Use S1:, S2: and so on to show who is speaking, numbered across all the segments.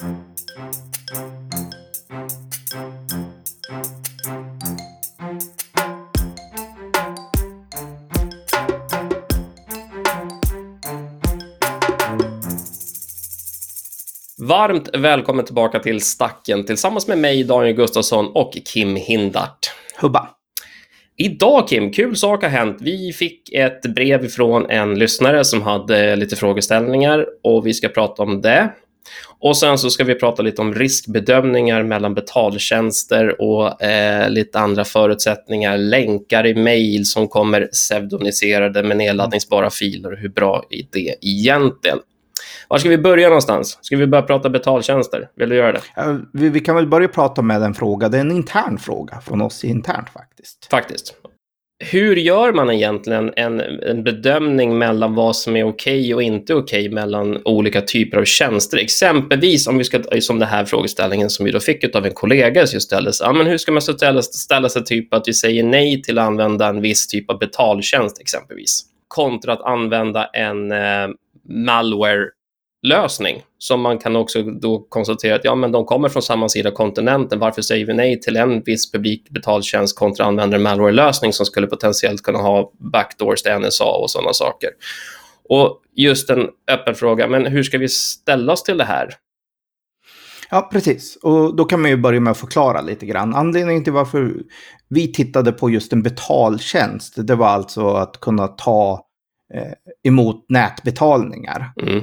S1: Varmt välkommen tillbaka till Stacken tillsammans med mig, Daniel Gustafsson och Kim Hindart.
S2: Hubba.
S1: Idag Kim, kul sak har hänt. Vi fick ett brev från en lyssnare som hade lite frågeställningar och vi ska prata om det. Och sen så ska vi prata lite om riskbedömningar mellan betaltjänster och eh, lite andra förutsättningar, länkar i mejl som kommer pseudonymiserade med nedladdningsbara filer hur bra är det egentligen? Var ska vi börja någonstans? Ska vi börja prata betaltjänster? Vill du göra det?
S2: Vi, vi, kan väl börja prata med en fråga. Det är en intern fråga från oss internt faktiskt.
S1: Faktiskt. Hur gör man egentligen en, en bedömning mellan vad som är okej okay och inte okej okay mellan olika typer av tjänster? Exempelvis om vi ska, som den här frågeställningen som vi då fick av en kollega som ställdes. ja, men hur ska man ställa, ställa sig typ att vi säger nej till att använda en viss typ av betaltjänst exempelvis? Kontra att använda en eh, malware lösning som man kan också då konstatera att ja, men de kommer från samma sida kontinenten. Varför säger vi nej till en viss publik betaltjänst kontra använder en malware-lösning som skulle potentiellt kunna ha backdoors till NSA och sådana saker? Och just en öppen fråga, men hur ska vi ställa oss till det här?
S2: Ja, precis. Och då kan man ju börja med att förklara lite grann. Anledningen till varför vi tittade på just en betaltjänst, det var alltså att kunna ta eh, emot nätbetalningar.
S1: Mm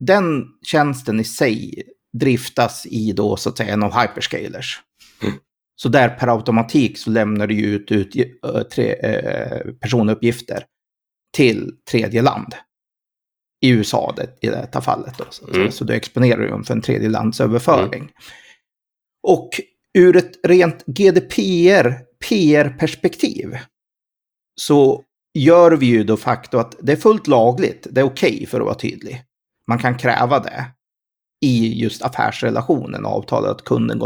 S2: den tjänsten i sig driftas i då så att säga en av hyperscalers. Mm. Så där per automatik så lämnar du ut, ut tre, eh, personuppgifter till tredje land. I USA det, i detta fallet. Då, så, mm. så du exponerar dem för en tredje landsöverföring. Mm. Och ur ett rent GDPR, PR-perspektiv så gör vi ju då facto att det är fullt lagligt, det är okej okay för att vara tydlig man kan kräva det i just affärsrelationen och avtalet att kunden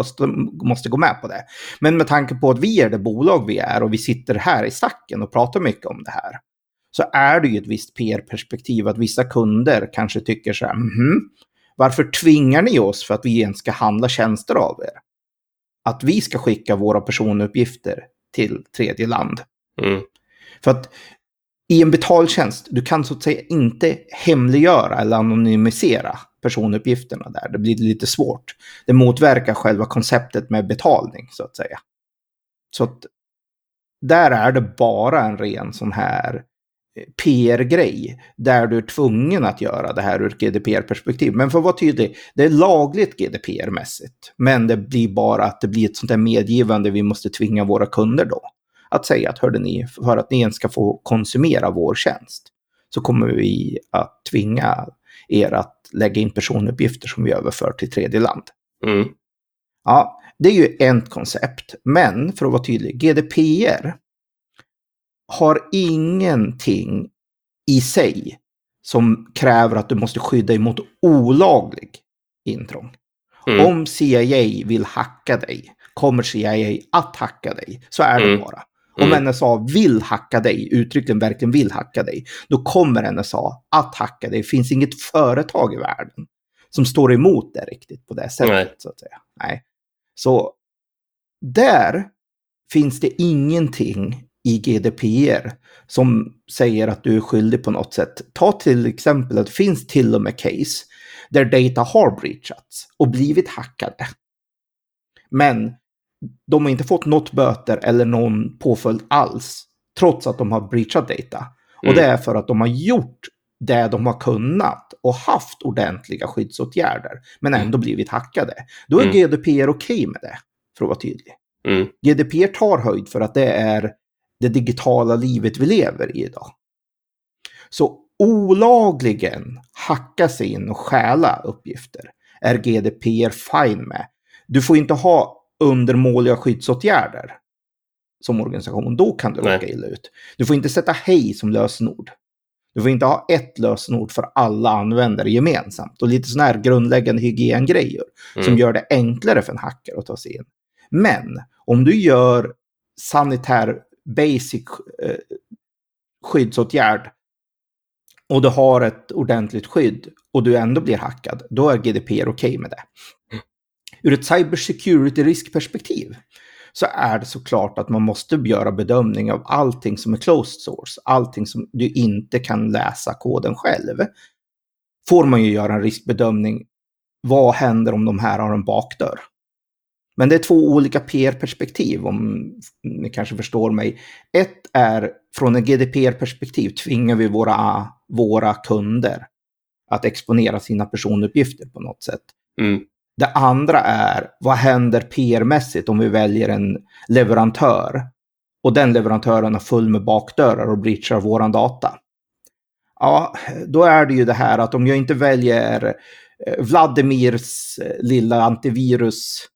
S2: måste, gå med på det. Men med tanke på att vi är det bolag vi är och vi sitter här i stacken och pratar mycket om det här så är det ju ett visst PR-perspektiv att vissa kunder kanske tycker så här, mm, varför tvingar ni oss för att vi ens ska handla tjänster av er? Att vi ska skicka våra personuppgifter till tredje land.
S1: Mm.
S2: För att i en betaltjänst, du kan så att säga inte hemliggöra eller anonymisera personuppgifterna där. Det blir lite svårt. Det motverkar själva konceptet med betalning så att säga. Så att där är det bara en ren sån här eh, PR-grej där du är tvungen att göra det här ur ett GDPR-perspektiv. Men för att vara tydlig, det är lagligt GDPR-mässigt. Men det blir bara att det blir ett sånt där medgivande vi måste tvinga våra kunder då att säga att hörde ni, för att ni ens ska få konsumera vår tjänst så kommer vi att tvinga er att lägga in personuppgifter som vi överför till tredje land.
S1: Mm.
S2: Ja, det är ju ett koncept. Men för att vara tydlig, GDPR har ingenting i sig som kräver att du måste skydda emot olaglig intrång. Mm. Om CIA vill hacka dig, kommer CIA att hacka dig. Så är det mm. bara. Om mm. NSA vill hacka dig, uttryckligen verkligen vill hacka dig, då kommer NSA att hacka dig. Det finns inget företag i världen som står emot det riktigt på det sättet. Nej. Så att säga. Nej. Så där finns det ingenting i GDPR som säger att du är skyldig på något sätt. Ta till exempel att det finns till och med case där data har breachats och blivit hackade. Men de har inte fått något böter eller någon påföljd alls, trots att de har breachat data. Mm. Och det är för att de har gjort det de har kunnat och haft ordentliga skyddsåtgärder, men mm. ändå blivit hackade. Då är mm. GDPR okej okay med det, för att vara tydlig.
S1: Mm.
S2: GDPR tar höjd för att det är det digitala livet vi lever i idag. Så olagligen hacka sig in och stjäla uppgifter är GDPR fine med. Du får inte ha undermåliga skyddsåtgärder som organisation, då kan du Nej. råka illa ut. Du får inte sätta hej som lösenord. Du får inte ha ett lösenord för alla användare gemensamt. Och lite sådana här grundläggande hygiengrejer mm. som gör det enklare för en hacker att ta sig in. Men om du gör sanitär basic eh, skyddsåtgärd och du har ett ordentligt skydd och du ändå blir hackad, då är GDPR okej okay med det. Ur ett cybersecurity-riskperspektiv så är det såklart att man måste göra bedömning av allting som är closed source, allting som du inte kan läsa koden själv. Får man ju göra en riskbedömning. Vad händer om de här har en bakdörr? Men det är två olika PR-perspektiv om ni kanske förstår mig. Ett är från en GDPR-perspektiv tvingar vi våra, våra kunder att exponera sina personuppgifter på något sätt.
S1: Mm.
S2: Det andra är vad händer PR-mässigt om vi väljer en leverantör och den leverantören har full med bakdörrar och breachar våran data. Ja, då är det ju det här att om jag inte väljer eh, Vladimirs eh, lilla antivirus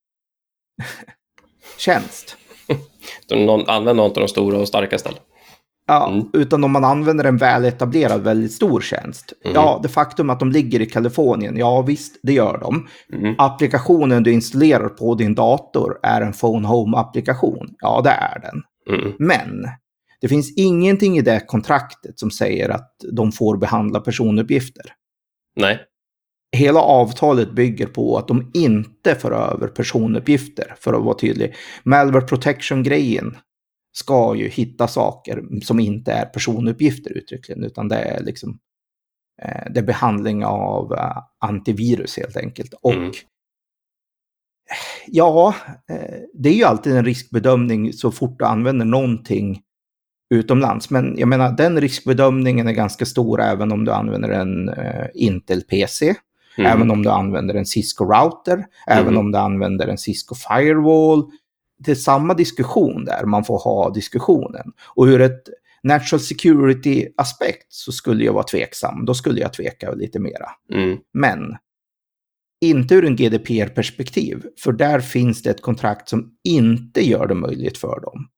S2: tjänst.
S1: Någon, använd någon av de stora och starka.
S2: Ja, mm. utan om man använder en väletablerad, väldigt stor tjänst. Mm. Ja, det faktum att de ligger i Kalifornien, ja visst, det gör de. Mm. Applikationen du installerar på din dator är en Phone Home-applikation. Ja, det är den.
S1: Mm.
S2: Men det finns ingenting i det kontraktet som säger att de får behandla personuppgifter.
S1: Nej
S2: hela avtalet bygger på att de inte för över personuppgifter, för att vara tydlig. Malware protection-grejen ska ju hitta saker som inte är personuppgifter uttryckligen, utan det är liksom eh, det är behandling av uh, antivirus helt enkelt. Och mm. ja, eh, det är ju alltid en riskbedömning så fort du använder någonting utomlands. Men jag menar, den riskbedömningen är ganska stor även om du använder en Intel-PC. Mm. Även om du använder en Cisco-router, mm. även om du använder en Cisco-firewall. Det är samma diskussion där, man får ha diskussionen. Och ur ett natural security-aspekt så skulle jag vara tveksam. Då skulle jag tveka lite mera.
S1: Mm.
S2: Men inte ur en GDPR-perspektiv, för där finns det ett kontrakt som inte gör det möjligt för dem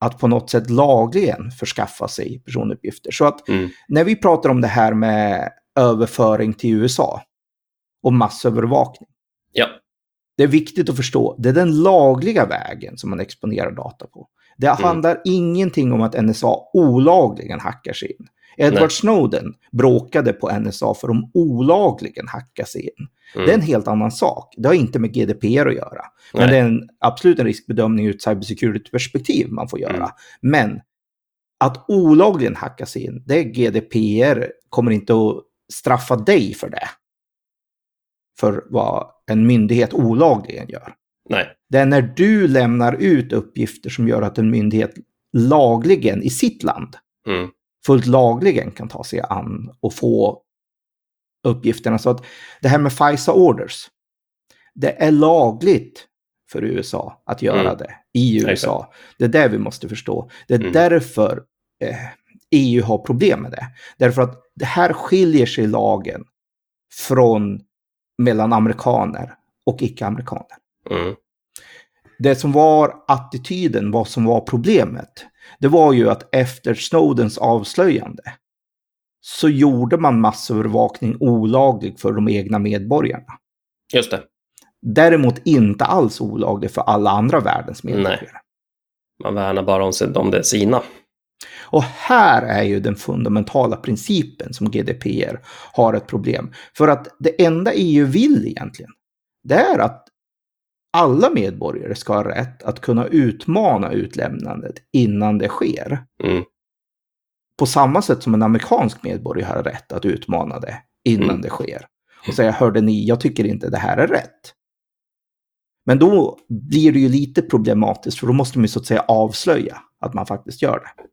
S2: att på något sätt lagligen förskaffa sig personuppgifter. Så att
S1: mm.
S2: när vi pratar om det här med överföring till USA, och massövervakning.
S1: Ja.
S2: Det är viktigt att förstå, det är den lagliga vägen som man exponerar data på. Det mm. handlar ingenting om att NSA olagligen hackar sig in. Edward Nej. Snowden bråkade på NSA för de olagligen hackar sig in. Mm. Det är en helt annan sak. Det har inte med GDPR att göra. Men Nej. det är en, absolut en riskbedömning ur ett cybersecurity-perspektiv man får göra. Mm. Men att olagligen hacka sig in, det är GDPR kommer inte att straffa dig för det för vad en myndighet olagligen gör.
S1: Nej.
S2: Det är när du lämnar ut uppgifter som gör att en myndighet lagligen i sitt land,
S1: mm.
S2: fullt lagligen kan ta sig an och få uppgifterna. Så att det här med FISA orders, det är lagligt för USA att göra mm. det i USA. Det är det vi måste förstå. Det är mm. därför eh, EU har problem med det. Därför att det här skiljer sig lagen från mellan amerikaner och icke-amerikaner.
S1: Mm.
S2: Det som var attityden, vad som var problemet, det var ju att efter Snowdens avslöjande så gjorde man massövervakning olaglig för de egna medborgarna.
S1: Just det.
S2: Däremot inte alls olaglig för alla andra världens medborgare. Nej.
S1: Man värnar bara om, om det sina.
S2: Och här är ju den fundamentala principen som GDPR har ett problem. För att det enda EU vill egentligen, det är att alla medborgare ska ha rätt att kunna utmana utlämnandet innan det sker.
S1: Mm.
S2: På samma sätt som en amerikansk medborgare har rätt att utmana det innan mm. det sker. Och säga, hörde ni, jag tycker inte det här är rätt. Men då blir det ju lite problematiskt, för då måste man ju så att säga avslöja att man faktiskt gör det.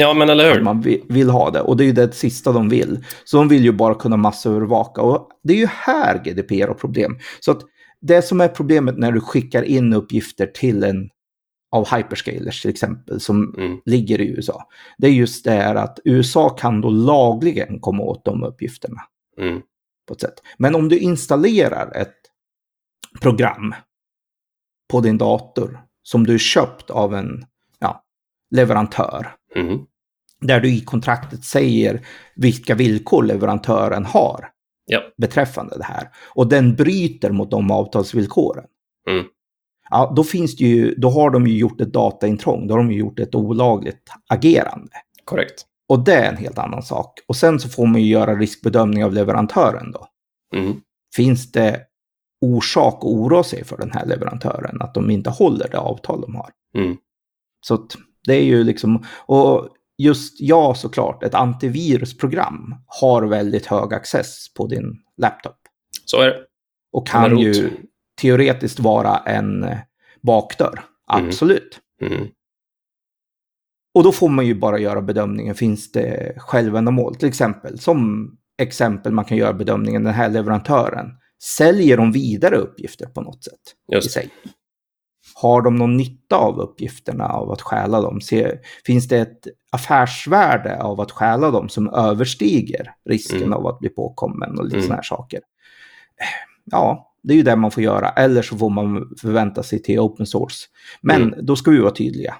S1: Ja, men eller hur?
S2: Att man vill ha det. Och det är ju det sista de vill. Så de vill ju bara kunna massövervaka. Och det är ju här GDPR har problem. Så att det som är problemet när du skickar in uppgifter till en av hyperscalers till exempel som mm. ligger i USA. Det är just det här att USA kan då lagligen komma åt de uppgifterna.
S1: Mm.
S2: På ett sätt. Men om du installerar ett program på din dator som du köpt av en ja, leverantör
S1: Mm.
S2: Där du i kontraktet säger vilka villkor leverantören har
S1: ja.
S2: beträffande det här. Och den bryter mot de avtalsvillkoren.
S1: Mm.
S2: Ja, då, finns det ju, då har de ju gjort ett dataintrång. Då har de ju gjort ett olagligt agerande.
S1: Korrekt.
S2: Och det är en helt annan sak. Och sen så får man ju göra riskbedömning av leverantören då.
S1: Mm.
S2: Finns det orsak att oroa sig för den här leverantören? Att de inte håller det avtal de har?
S1: Mm.
S2: Så att det är ju liksom, och just ja såklart, ett antivirusprogram har väldigt hög access på din laptop.
S1: Så är det.
S2: Och kan ju teoretiskt vara en bakdörr.
S1: Mm.
S2: Absolut.
S1: Mm.
S2: Och då får man ju bara göra bedömningen, finns det självändamål? Till exempel, som exempel man kan göra bedömningen, den här leverantören, säljer de vidare uppgifter på något sätt i
S1: Just det.
S2: sig? Har de någon nytta av uppgifterna av att stjäla dem? Se, finns det ett affärsvärde av att stjäla dem som överstiger risken
S1: Mm.
S2: av att bli påkommen och lite
S1: Mm.
S2: sådana här saker? Ja, det är ju det man får göra. Eller så får man förvänta sig till open source. Men
S1: Mm.
S2: då ska vi vara tydliga.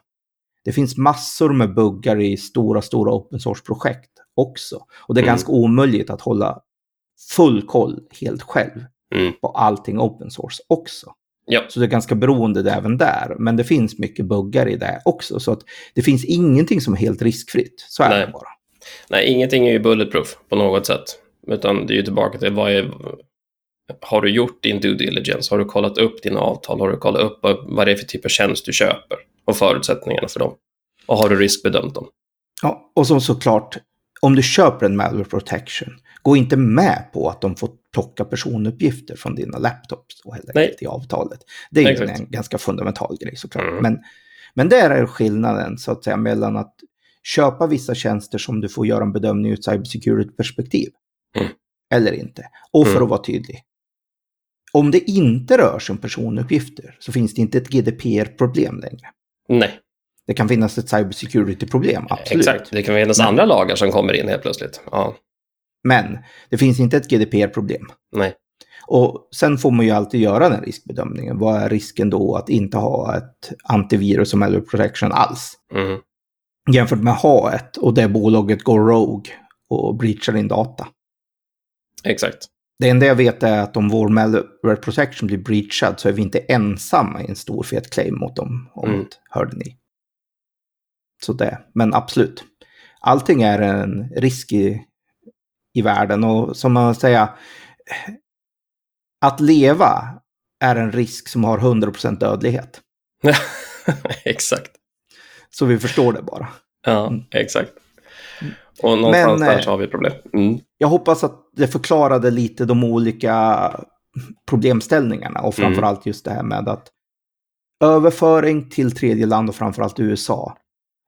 S2: Det finns massor med buggar i stora, stora open source-projekt också. Och det är
S1: Mm.
S2: ganska omöjligt att hålla full koll helt själv
S1: Mm.
S2: på allting open source också.
S1: Ja.
S2: Så det är ganska beroende även där. Men det finns mycket buggar i det också. Så att det finns ingenting som är helt riskfritt. Så är
S1: Nej.
S2: det bara.
S1: Nej, ingenting är ju bulletproof på något sätt. Utan det är ju tillbaka till vad är... Har du gjort din due diligence? Har du kollat upp dina avtal? Har du kollat upp vad vad det är för typ av tjänst du köper? Och förutsättningarna för dem? Och har du riskbedömt dem?
S2: Ja, och så såklart, om du köper en malware protection, gå inte med på att de får plocka personuppgifter från dina laptops och helt enkelt i avtalet. Det är ju en ganska fundamental grej såklart.
S1: Mm.
S2: Men, men där är skillnaden så att säga mellan att köpa vissa tjänster som du får göra en bedömning ur ett cybersecurity-perspektiv.
S1: Mm.
S2: Eller inte. Och för
S1: Mm.
S2: att vara tydlig. Om det inte rör sig om personuppgifter så finns det inte ett GDPR-problem längre.
S1: Nej,
S2: Det kan finnas ett cybersecurity-problem, absolut.
S1: exakt. Det kan finnas
S2: Men-
S1: andra lagar som kommer in helt plötsligt. Ja,
S2: Men det finns inte ett GDPR-problem.
S1: nej.
S2: Och sen får man ju alltid göra den riskbedömningen. Vad är risken då att inte ha ett antivirus och malware protection alls?
S1: Mm.
S2: Jämfört med att ha ett och det bolaget går rogue och breachar din data.
S1: Exakt.
S2: Det enda jag vet är att om vår malware protection blir breachad så är vi inte ensamma i en stor fet claim mot dem. Om
S1: Mm.
S2: hörde ni. Så det, men absolut. Allting är en risk i, i världen och som man säger, att leva är en risk som har 100% dödlighet.
S1: exakt.
S2: Så vi förstår det bara.
S1: Ja,
S2: Mm.
S1: exakt. Och någonstans
S2: Men,
S1: där
S2: eh,
S1: så har vi problem. Mm.
S2: Jag hoppas att det förklarade lite de olika problemställningarna och
S1: Mm.
S2: framförallt just det här med att överföring till tredje land och framförallt USA.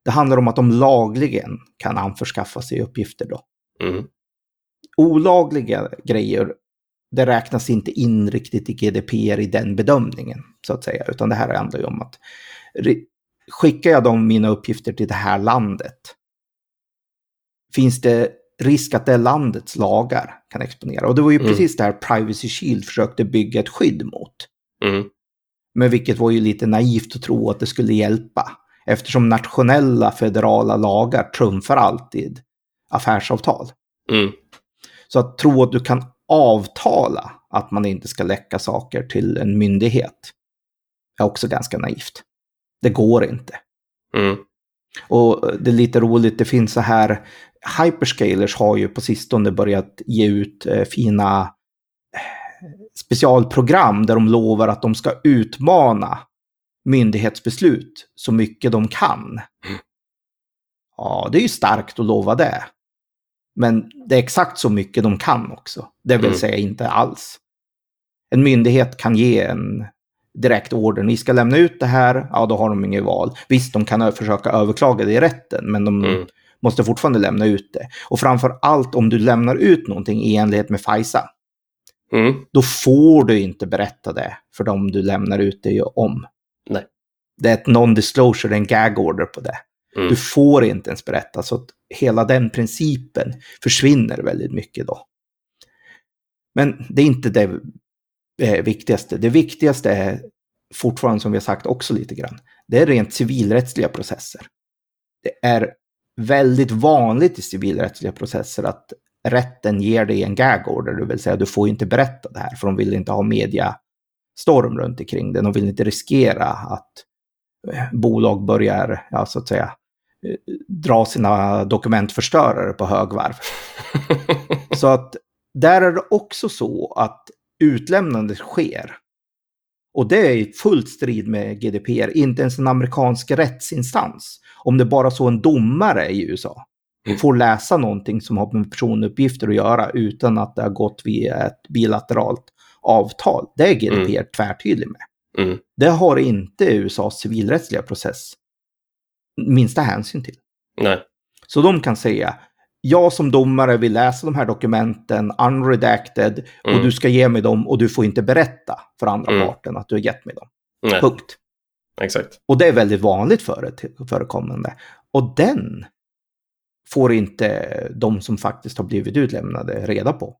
S2: Det handlar om att de lagligen kan anförskaffa sig uppgifter då.
S1: Mm.
S2: Olagliga grejer, det räknas inte in riktigt i GDPR i den bedömningen, så att säga. Utan det här handlar ju om att skickar jag de mina uppgifter till det här landet, finns det risk att det landets lagar kan exponera. Och det var ju
S1: Mm.
S2: precis det här Privacy Shield försökte bygga ett skydd mot.
S1: Mm.
S2: Men vilket var ju lite naivt att tro att det skulle hjälpa. Eftersom nationella federala lagar trumfar alltid affärsavtal.
S1: Mm.
S2: Så att tro att du kan avtala att man inte ska läcka saker till en myndighet är också ganska naivt. Det går inte.
S1: Mm.
S2: Och det är lite roligt, det finns så här, hyperscalers har ju på sistone börjat ge ut eh, fina eh, specialprogram där de lovar att de ska utmana myndighetsbeslut så mycket de kan. Ja, det är ju starkt att lova det. Men det är exakt så mycket de kan också. Det vill
S1: Mm.
S2: säga inte alls. En myndighet kan ge en direkt order. Ni ska lämna ut det här, ja då har de inget val. Visst, de kan försöka överklaga det i rätten, men de
S1: Mm.
S2: måste fortfarande lämna ut det. Och framför allt om du lämnar ut någonting i enlighet med FISA,
S1: Mm.
S2: då får du inte berätta det för dem du lämnar ut det om.
S1: Nej.
S2: Det är ett non-disclosure, en gag order på det.
S1: Mm.
S2: Du får inte ens berätta, så att hela den principen försvinner väldigt mycket då. Men det är inte det eh, viktigaste. Det viktigaste är fortfarande, som vi har sagt också lite grann, det är rent civilrättsliga processer. Det är väldigt vanligt i civilrättsliga processer att rätten ger dig en gag order, det vill säga du får inte berätta det här, för de vill inte ha mediastorm runt omkring det. De vill inte riskera att eh, bolag börjar, ja så att säga, dra sina dokumentförstörare på högvarv. Så att där är det också så att utlämnandet sker. Och det är i fullt strid med GDPR, inte ens en amerikansk rättsinstans. Om det bara så en domare i USA
S1: Mm.
S2: får läsa någonting som har med personuppgifter att göra utan att det har gått via ett bilateralt avtal. Det är GDPR tvärtydlig med.
S1: Mm.
S2: Det har inte USAs civilrättsliga process minsta hänsyn till.
S1: Nej.
S2: Så de kan säga, jag som domare vill läsa de här dokumenten unredacted och
S1: Mm.
S2: du ska ge mig dem och du får inte berätta för andra
S1: Mm.
S2: parten att du har gett mig dem.
S1: Nej.
S2: Punkt.
S1: Exakt.
S2: Och det är väldigt vanligt före- förekommande. Och den får inte de som faktiskt har blivit utlämnade reda på.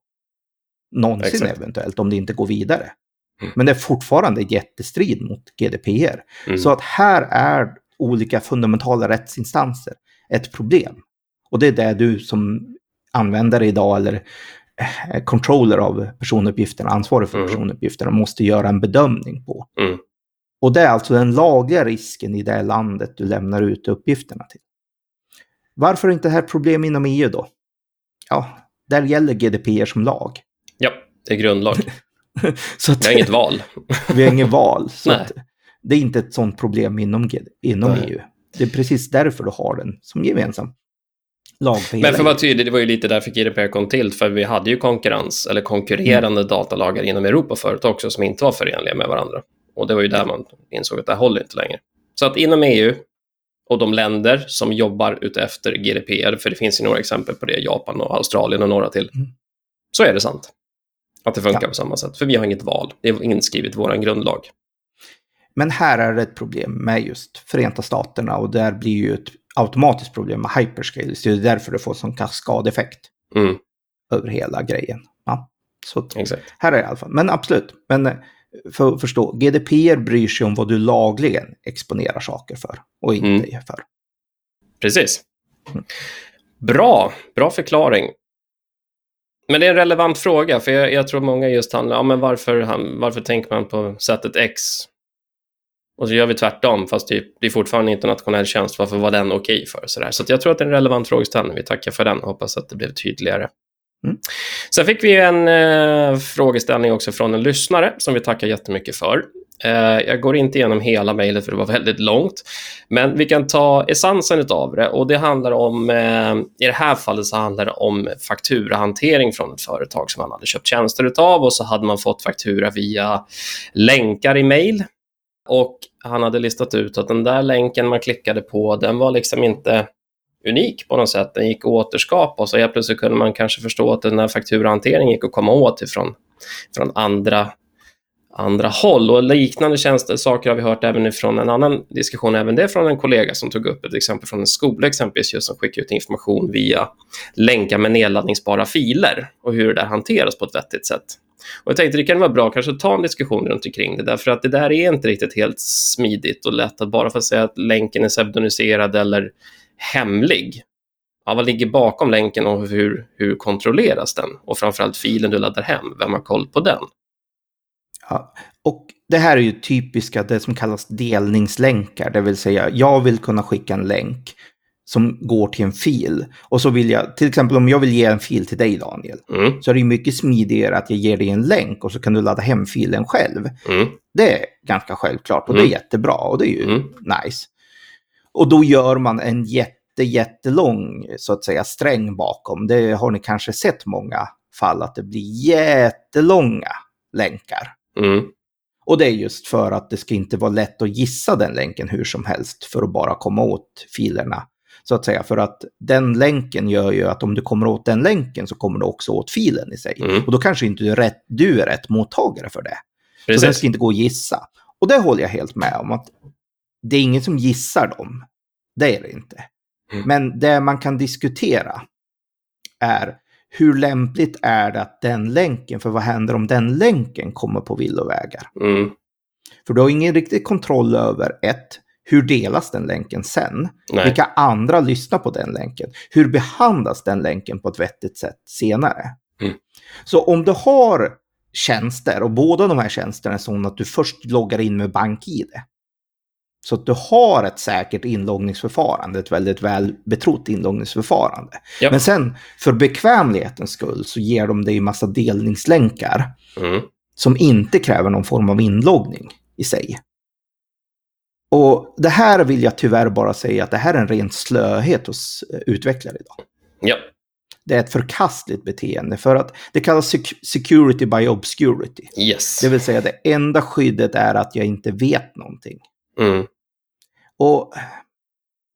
S2: Någonsin
S1: Exakt.
S2: eventuellt, om det inte går vidare.
S1: Mm.
S2: Men det är fortfarande jättestrid mot GDPR.
S1: Mm.
S2: Så att här är olika fundamentala rättsinstanser ett problem. Och det är det du som användare idag eller eh, controller av personuppgifterna, ansvarig för
S1: Mm.
S2: personuppgifterna, måste göra en bedömning på.
S1: Mm.
S2: Och det är alltså den lagliga risken i det landet du lämnar ut uppgifterna till. Varför är inte det här problem inom EU då? Ja, där gäller GDPR som lag.
S1: Ja, det är grundlag.
S2: Så att,
S1: Vi har inget val.
S2: vi har inget val. Så
S1: Nej.
S2: att, det är inte ett sånt problem inom, inom
S1: Nej.
S2: EU. Det är precis därför du har den som gemensam lag för
S1: Men för att vara
S2: EU.
S1: tydlig, det var ju lite därför GDPR kom till, för vi hade ju konkurrens, eller konkurrerande datalagar inom Europa förut också, som inte var förenliga med varandra. Och det var ju där man insåg att det här håller inte längre. Så att inom EU och de länder som jobbar utefter GDPR, för det finns ju några exempel på det, Japan och Australien och några till,
S2: Mm.
S1: så är det sant. Att det funkar
S2: Ja.
S1: på samma sätt, för vi har inget val. Det är inskrivet i vår grundlag.
S2: Men här är det ett problem med just Förenta Staterna och där blir ju ett automatiskt problem med hyperscale. Så det är därför det får sån kaskadeffekt
S1: Mm,
S2: över hela grejen. Ja, så
S1: exakt.
S2: här är det i alla fall. Men absolut. Men eh, för att förstå, GDPR bryr sig om vad du lagligen exponerar saker för och inte
S1: Mm.
S2: för.
S1: Precis.
S2: Mm.
S1: Bra, bra förklaring. Men det är en relevant fråga, för jag, jag tror många just handlar ja, men varför, han- varför tänker man på sättet X? Och så gör vi tvärtom, fast det, det är fortfarande internationell tjänst. Varför var den okej för? Så, där. så jag tror att det är en relevant frågeställning. Vi tackar för den. Hoppas att det blev tydligare.
S2: Mm.
S1: Sen fick vi en eh, frågeställning också från en lyssnare som vi tackar jättemycket för. Eh, jag går inte igenom hela mejlet för det var väldigt långt. Men vi kan ta essensen av det och det handlar om, eh, i det här fallet så handlar det om fakturahantering från ett företag som man hade köpt tjänster utav och så hade man fått faktura via länkar i mejl. Och han hade listat ut att den där länken man klickade på, den var liksom inte unik på något sätt. Den gick att återskapa och så helt plötsligt kunde man kanske förstå att den här fakturahanteringen gick att komma åt ifrån från andra andra håll. Och liknande tjänster, saker har vi hört även från en annan diskussion, även det från en kollega som tog upp ett exempel från en skola exempelvis, just som skickar ut information via länkar med nedladdningsbara filer och hur det där hanteras på ett vettigt sätt. Och jag tänkte det kan vara bra kanske att ta en diskussion runt omkring det, därför att det där är inte riktigt helt smidigt och lätt att bara för att säga att länken är pseudonymiserad eller hemlig. Ja, vad ligger bakom länken och hur, hur kontrolleras den? Och framförallt filen du laddar hem, vem har koll på den?
S2: Ja. Och det här är ju typiska, det som kallas delningslänkar, det vill säga jag vill kunna skicka en länk som går till en fil. Och så vill jag, till exempel om jag vill ge en fil till dig Daniel,
S1: Mm,
S2: så är det mycket smidigare att jag ger dig en länk och så kan du ladda hem filen själv.
S1: mm,
S2: Det är ganska självklart och det är
S1: Mm.
S2: jättebra och det är ju
S1: Mm.
S2: nice. Och då gör man en jätte, jättelång så att säga sträng bakom. Det har ni kanske sett många fall att det blir jättelånga länkar.
S1: mm,
S2: Och det är just för att det ska inte vara lätt att gissa den länken hur som helst för att bara komma åt filerna. Så att säga, för att den länken gör ju att om du kommer åt den länken så kommer du också åt filen i sig.
S1: Mm.
S2: Och då kanske inte du är rätt, du är rätt mottagare för det. Så den
S1: precis.
S2: ska inte gå att gissa. Och det håller jag helt med om att det är ingen som gissar dem. Det är det inte.
S1: Mm.
S2: Men det man kan diskutera är hur lämpligt är det att den länken, för vad händer om den länken kommer på villovägar?
S1: Mm,
S2: För du har ingen riktig kontroll över ett, hur delas den länken sen?
S1: nej.
S2: Vilka andra lyssnar på den länken? Hur behandlas den länken på ett vettigt sätt senare?
S1: Mm.
S2: Så om du har tjänster och båda de här tjänsterna är sådana att du först loggar in med BankID. Så att du har ett säkert inloggningsförfarande, ett väldigt väl betrott inloggningsförfarande.
S1: Ja.
S2: Men sen för bekvämlighetens skull så ger de dig massa delningslänkar
S1: Mm.
S2: som inte kräver någon form av inloggning i sig. Och det här vill jag tyvärr bara säga att det här är en ren slöhet hos eh, utvecklare idag.
S1: Ja.
S2: Det är ett förkastligt beteende för att det kallas sec- security by obscurity.
S1: Yes.
S2: Det vill säga det enda skyddet är att jag inte vet någonting.
S1: Mm.
S2: Och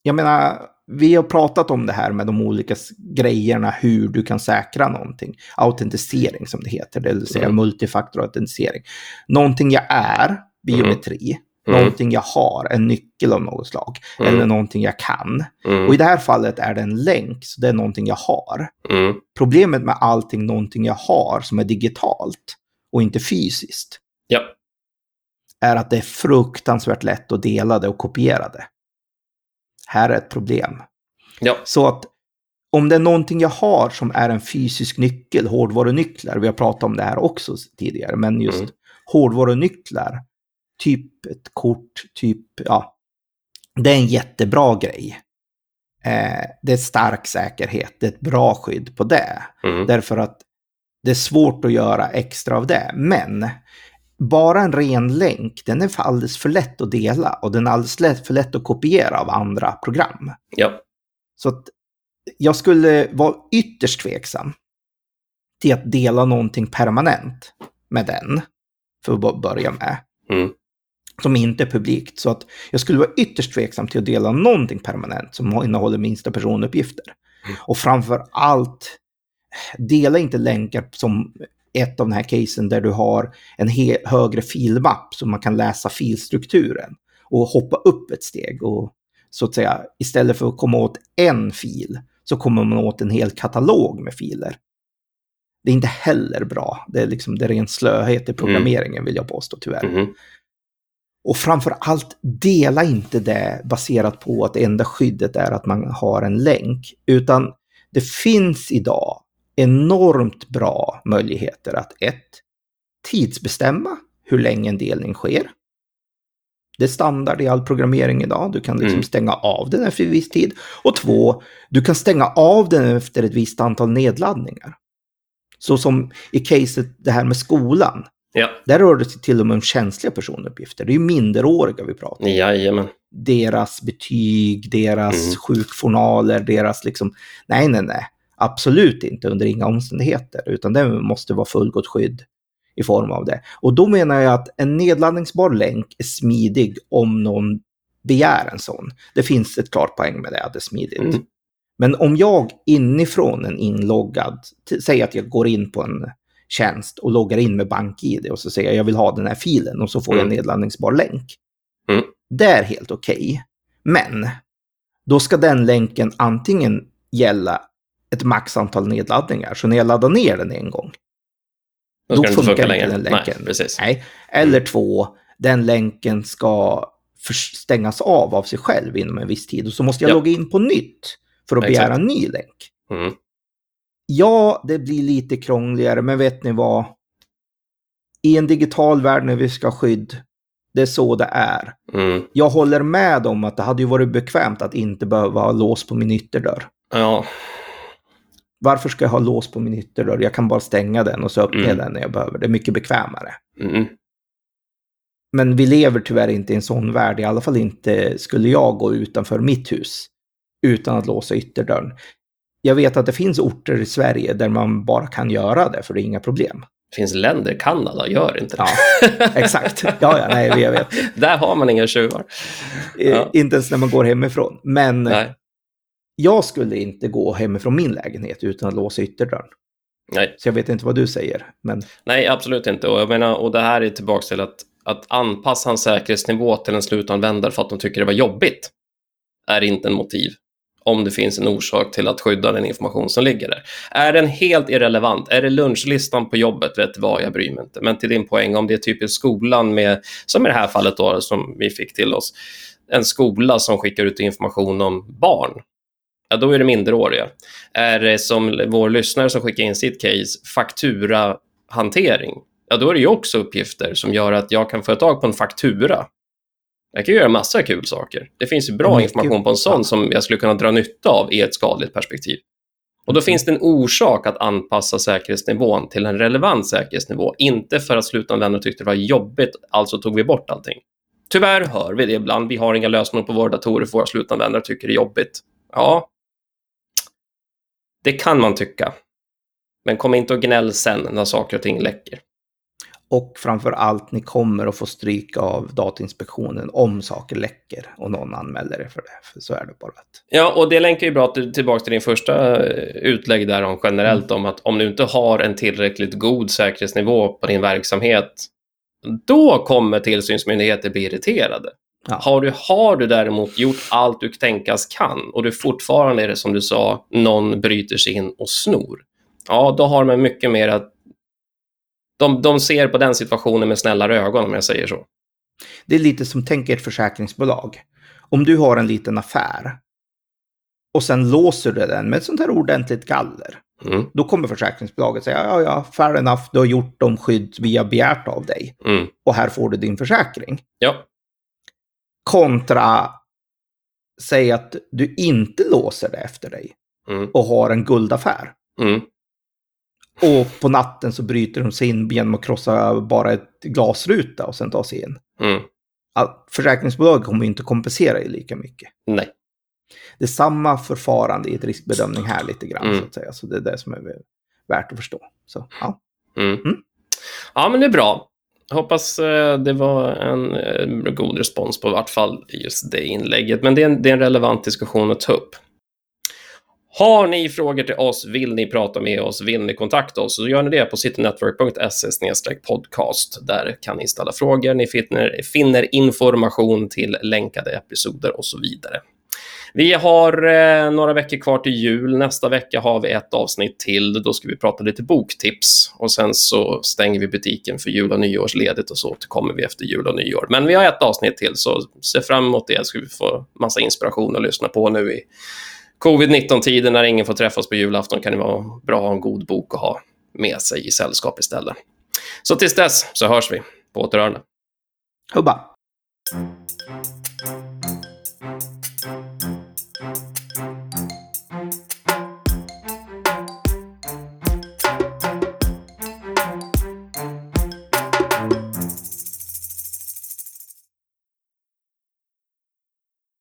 S2: jag menar, vi har pratat om det här med de olika grejerna, hur du kan säkra någonting. Autentisering som det heter, det vill säga
S1: Mm.
S2: multifaktorautentisering. Någonting jag är, biometri.
S1: Mm.
S2: Någonting jag har, en nyckel av något slag.
S1: Mm.
S2: Eller någonting jag kan.
S1: Mm.
S2: Och i det här fallet är det en länk, så det är någonting jag har.
S1: Mm.
S2: Problemet med allting någonting jag har som är digitalt och inte fysiskt
S1: Ja.
S2: är att det är fruktansvärt lätt att dela det och kopiera det. Här är ett problem.
S1: Ja.
S2: Så att om det är någonting jag har som är en fysisk nyckel, hårdvarunycklar, vi har pratat om det här också tidigare, men just
S1: Mm.
S2: hårdvarunycklar, typ ett kort, typ, ja, det är en jättebra grej. Eh, det är stark säkerhet, det är ett bra skydd på det.
S1: Mm.
S2: Därför att det är svårt att göra extra av det. Men bara en ren länk, den är alldeles för lätt att dela och den är alldeles för lätt att kopiera av andra program.
S1: Ja.
S2: Så att jag skulle vara ytterst tveksam till att dela någonting permanent med den, för att börja med,
S1: Mm.
S2: Som inte är publikt. Så att jag skulle vara ytterst tveksam till att dela någonting permanent som innehåller minsta personuppgifter.
S1: Mm.
S2: Och framför allt, dela inte länkar som ett av de här casen där du har en högre filmapp så man kan läsa filstrukturen och hoppa upp ett steg och så att säga istället för att komma åt en fil så kommer man åt en hel katalog med filer. Det är inte heller bra. Det är liksom det är ren slöhet i programmeringen vill jag påstå tyvärr.
S1: Mhm.
S2: Och framför allt, dela inte det baserat på att det enda skyddet är att man har en länk. Utan det finns idag enormt bra möjligheter att ett, tidsbestämma hur länge en delning sker. Det är standard i all programmering idag. Du kan liksom
S1: Mm.
S2: stänga av den efter en viss tid. Och två, du kan stänga av den efter ett visst antal nedladdningar. Så som i caset det här med skolan.
S1: Ja.
S2: Där rör det sig till och med om känsliga personuppgifter. Det är ju minderåriga vi pratar om.
S1: Jajamän.
S2: Deras betyg, deras
S1: Mm.
S2: sjukjournaler, deras liksom... Nej, nej, nej. Absolut inte under inga omständigheter. Utan det måste vara fullgott skydd i form av det. Och då menar jag att en nedladdningsbar länk är smidig om någon begär en sån. Det finns ett klart poäng med det, att det är smidigt.
S1: Mm.
S2: Men om jag inifrån en inloggad, säg att jag går in på en tjänst och loggar in med BankID och så säger jag jag vill ha den här filen och så får jag en
S1: Mm.
S2: nedladdningsbar länk.
S1: Mm.
S2: Det är helt okej. Men då ska den länken antingen gälla ett maxantal nedladdningar. Så när jag laddar ner den en gång,
S1: Då
S2: Då funkar
S1: funka
S2: inte
S1: längre.
S2: den länken.
S1: Nej, precis.
S2: nej. Eller två, den länken ska stängas av av sig själv inom en viss tid. Och så måste jag
S1: Ja.
S2: logga in på nytt för att
S1: Exakt.
S2: begära en ny länk.
S1: Mm.
S2: Ja, det blir lite krångligare, men vet ni vad? I en digital värld när vi ska skydd, det är så det är.
S1: Mm.
S2: Jag håller med om att det hade ju varit bekvämt att inte behöva ha lås på min ytterdörr.
S1: Ja.
S2: Varför ska jag ha lås på min ytterdörr? Jag kan bara stänga den och så öppnar jag
S1: Mm.
S2: den när jag behöver. Det är mycket bekvämare.
S1: Mm.
S2: Men vi lever tyvärr inte i en sån värld, i alla fall inte skulle jag gå utanför mitt hus utan att låsa ytterdörren. Jag vet att det finns orter i Sverige där man bara kan göra det, för det är inga problem.
S1: Det finns länder, Kanada gör inte det.
S2: Ja, exakt. Ja, ja, nej, jag vet.
S1: Där har man inga tjuvar.
S2: Eh,
S1: Ja.
S2: Inte ens när man går hemifrån. Men
S1: Nej.
S2: jag skulle inte gå hemifrån min lägenhet utan att låsa ytterdörren.
S1: Nej.
S2: Så jag vet inte vad du säger. Men
S1: Nej, absolut inte. Och, jag menar, och det här är tillbaka till att, att anpassa en säkerhetsnivå till en slutanvändare för att de tycker det var jobbigt är inte en motiv om det finns en orsak till att skydda den information som ligger där. Är den helt irrelevant, är det lunchlistan på jobbet, vet du vad, jag bryr mig inte. Men till din poäng, om det är typiskt skolan med, som i det här fallet då, som vi fick till oss, en skola som skickar ut information om barn, ja, då är det minderåriga. Är det som vår lyssnare som skickar in sitt case, fakturahantering, ja, då är det ju också uppgifter som gör att jag kan få tag på en faktura jag kan göra massa kul saker. Det finns bra
S2: Mycket-
S1: information på en sån som jag skulle kunna dra nytta av i ett skadligt perspektiv. Och då finns det en orsak att anpassa säkerhetsnivån till en relevant säkerhetsnivå. Inte för att slutanvändare tyckte det var jobbigt, alltså tog vi bort allting. Tyvärr hör vi det ibland. Vi har inga lösningar på våra datorer för våra slutanvändare tycker det är jobbigt. Ja, det kan man tycka. Men kom inte och gnäll sen när saker och ting läcker.
S2: Och framför allt, ni kommer att få stryk av Datainspektionen om saker läcker och någon anmäler er för det. För så är det bara.
S1: Ja, och det länkar ju bra till- tillbaka till din första eh, utlägg där om generellt om att om du inte har en tillräckligt god säkerhetsnivå på din verksamhet, då kommer tillsynsmyndigheter bli irriterade.
S2: Ja.
S1: Har, du, har du däremot gjort allt du tänkas kan och du fortfarande är det som du sa, någon bryter sig in och snor, ja, då har man mycket mer att de, de ser på den situationen med snällare ögon, om jag säger så.
S2: Det är lite som, tänk ett försäkringsbolag. Om du har en liten affär och sen låser du den med ett sånt här ordentligt galler.
S1: Mm,
S2: Då kommer försäkringsbolaget säga, ja, ja, fair enough, du har gjort de skydd vi har begärt av dig.
S1: mm,
S2: Och här får du din försäkring.
S1: ja,
S2: Kontra, säg att du inte låser det efter dig
S1: mm,
S2: och har en guldaffär. Och på natten så bryter de sig in genom att krossa bara ett glasruta och sen ta sig in.
S1: mm.
S2: Försäkringsbolag kommer ju inte kompensera dig lika mycket.
S1: Nej.
S2: Det är samma förfarande i ett riskbedömning här lite grann.
S1: Mm.
S2: Så att säga. Så det är det som är värt att förstå. Så, ja.
S1: Mm.
S2: Mm.
S1: Ja, men det är bra. Hoppas eh, det var en eh, god respons på i vart fall just det inlägget. Men det är, en, det är en relevant diskussion att ta upp. Har ni frågor till oss, vill ni prata med oss, vill ni kontakta oss, så gör ni det på citynetwork.se podcast. Där kan ni ställa frågor, ni finner, finner information till länkade episoder och så vidare. Vi har eh, några veckor kvar till jul. Nästa vecka har vi ett avsnitt till. Då ska vi prata lite boktips. Och sen så stänger vi butiken för jul och nyårsledigt och så återkommer vi efter jul och nyår. Men vi har ett avsnitt till, så se fram emot det. ska vi få massa inspiration att lyssna på nu i Covid-19-tider när ingen får träffas på julafton kan det vara bra att ha en god bok att ha med sig i sällskap istället. Så tills dess så hörs vi. På återhörande.
S2: Hubba!